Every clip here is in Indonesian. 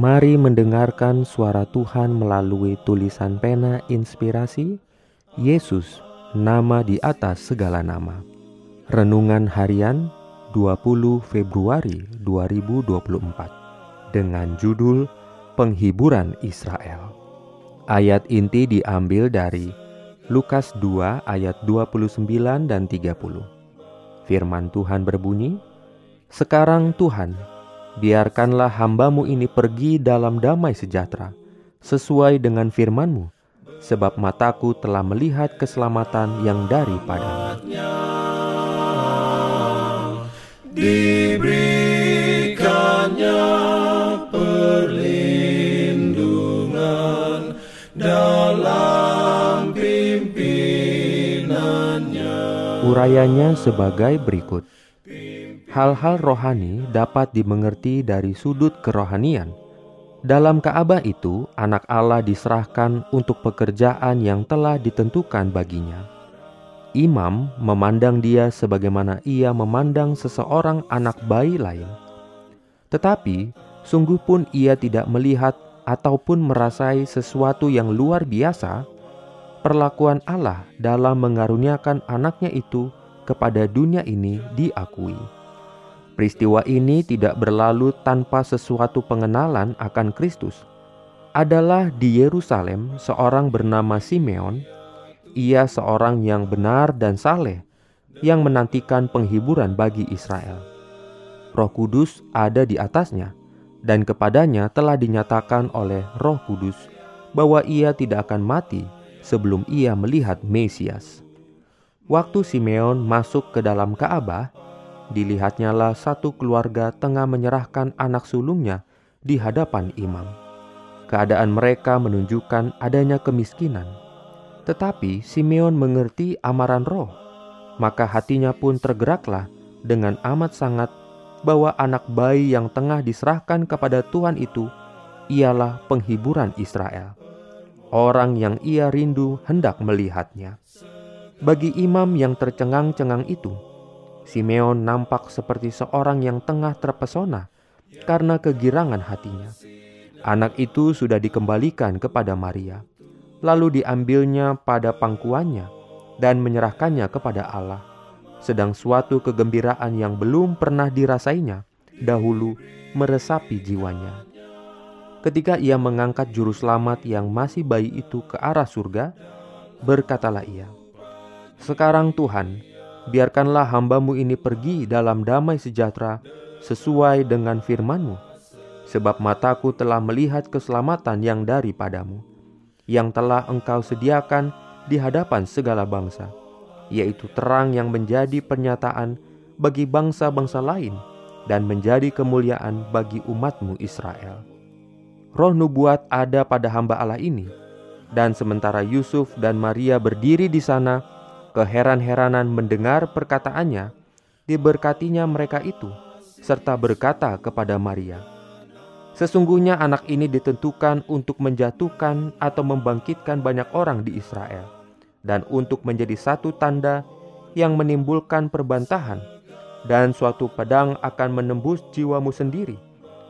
Mari mendengarkan suara Tuhan melalui tulisan pena inspirasi Yesus, nama di atas segala nama. Renungan harian 20 Februari 2024 dengan judul Penghiburan Israel. Ayat inti diambil dari Lukas 2 ayat 29 dan 30. Firman Tuhan berbunyi, Sekarang Tuhan, biarkanlah hambamu ini pergi dalam damai sejahtera, sesuai dengan firmanmu, sebab mataku telah melihat keselamatan yang daripada Diberikannya perlindungan dalam pimpinannya. Urayanya sebagai berikut. Hal-hal rohani dapat dimengerti dari sudut kerohanian. Dalam Ka'bah itu, anak Allah diserahkan untuk pekerjaan yang telah ditentukan baginya. Imam memandang dia sebagaimana ia memandang seseorang anak bayi lain. Tetapi, sungguh pun ia tidak melihat ataupun merasai sesuatu yang luar biasa perlakuan Allah dalam mengaruniakan anaknya itu kepada dunia ini diakui. Peristiwa ini tidak berlalu tanpa sesuatu pengenalan akan Kristus. Adalah di Yerusalem seorang bernama Simeon. Ia seorang yang benar dan saleh, yang menantikan penghiburan bagi Israel. Roh Kudus ada di atasnya, dan kepadanya telah dinyatakan oleh Roh Kudus bahwa ia tidak akan mati sebelum ia melihat Mesias. Waktu Simeon masuk ke dalam Ka'bah, dilihatnyalah satu keluarga tengah menyerahkan anak sulungnya di hadapan imam. Keadaan mereka menunjukkan adanya kemiskinan. Tetapi Simeon mengerti amaran roh, maka hatinya pun tergeraklah dengan amat sangat bahwa anak bayi yang tengah diserahkan kepada Tuhan itu ialah penghiburan Israel. Orang yang ia rindu hendak melihatnya. Bagi imam yang tercengang-cengang itu, Simeon nampak seperti seorang yang tengah terpesona karena kegirangan hatinya. Anak itu sudah dikembalikan kepada Maria, lalu diambilnya pada pangkuannya dan menyerahkannya kepada Allah. Sedang suatu kegembiraan yang belum pernah dirasainya dahulu meresapi jiwanya. Ketika ia mengangkat juru selamat yang masih bayi itu ke arah surga, berkatalah ia, "Sekarang Tuhan, biarkanlah hambamu ini pergi dalam damai sejahtera sesuai dengan firmanmu. Sebab mataku telah melihat keselamatan yang daripadamu, yang telah engkau sediakan di hadapan segala bangsa, yaitu terang yang menjadi pernyataan bagi bangsa-bangsa lain dan menjadi kemuliaan bagi umatmu Israel. Roh nubuat ada pada hamba Allah ini, dan sementara Yusuf dan Maria berdiri di sana, keheran-heranan mendengar perkataannya, diberkatinya mereka itu, serta berkata kepada Maria, Sesungguhnya anak ini ditentukan untuk menjatuhkan atau membangkitkan banyak orang di Israel, dan untuk menjadi satu tanda yang menimbulkan perbantahan, dan suatu pedang akan menembus jiwamu sendiri,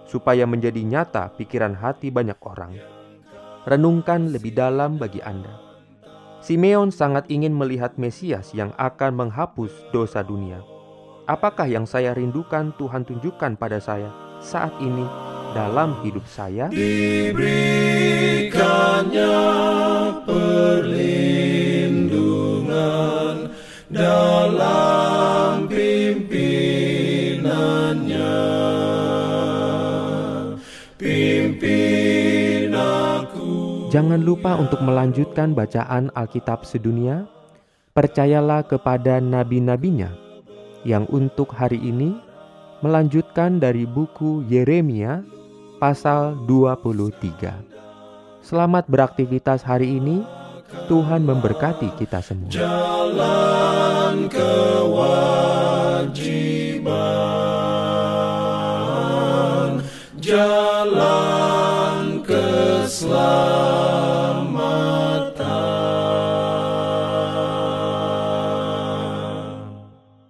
supaya menjadi nyata pikiran hati banyak orang. Renungkan lebih dalam bagi Anda Simeon sangat ingin melihat Mesias yang akan menghapus dosa dunia. Apakah yang saya rindukan Tuhan tunjukkan pada saya saat ini dalam hidup saya? Jangan lupa untuk melanjutkan bacaan Alkitab sedunia. Percayalah kepada nabi-nabinya yang untuk hari ini melanjutkan dari buku Yeremia pasal 23. Selamat beraktivitas hari ini. Tuhan memberkati kita semua. Jalan kewajiban. Jalan Islam.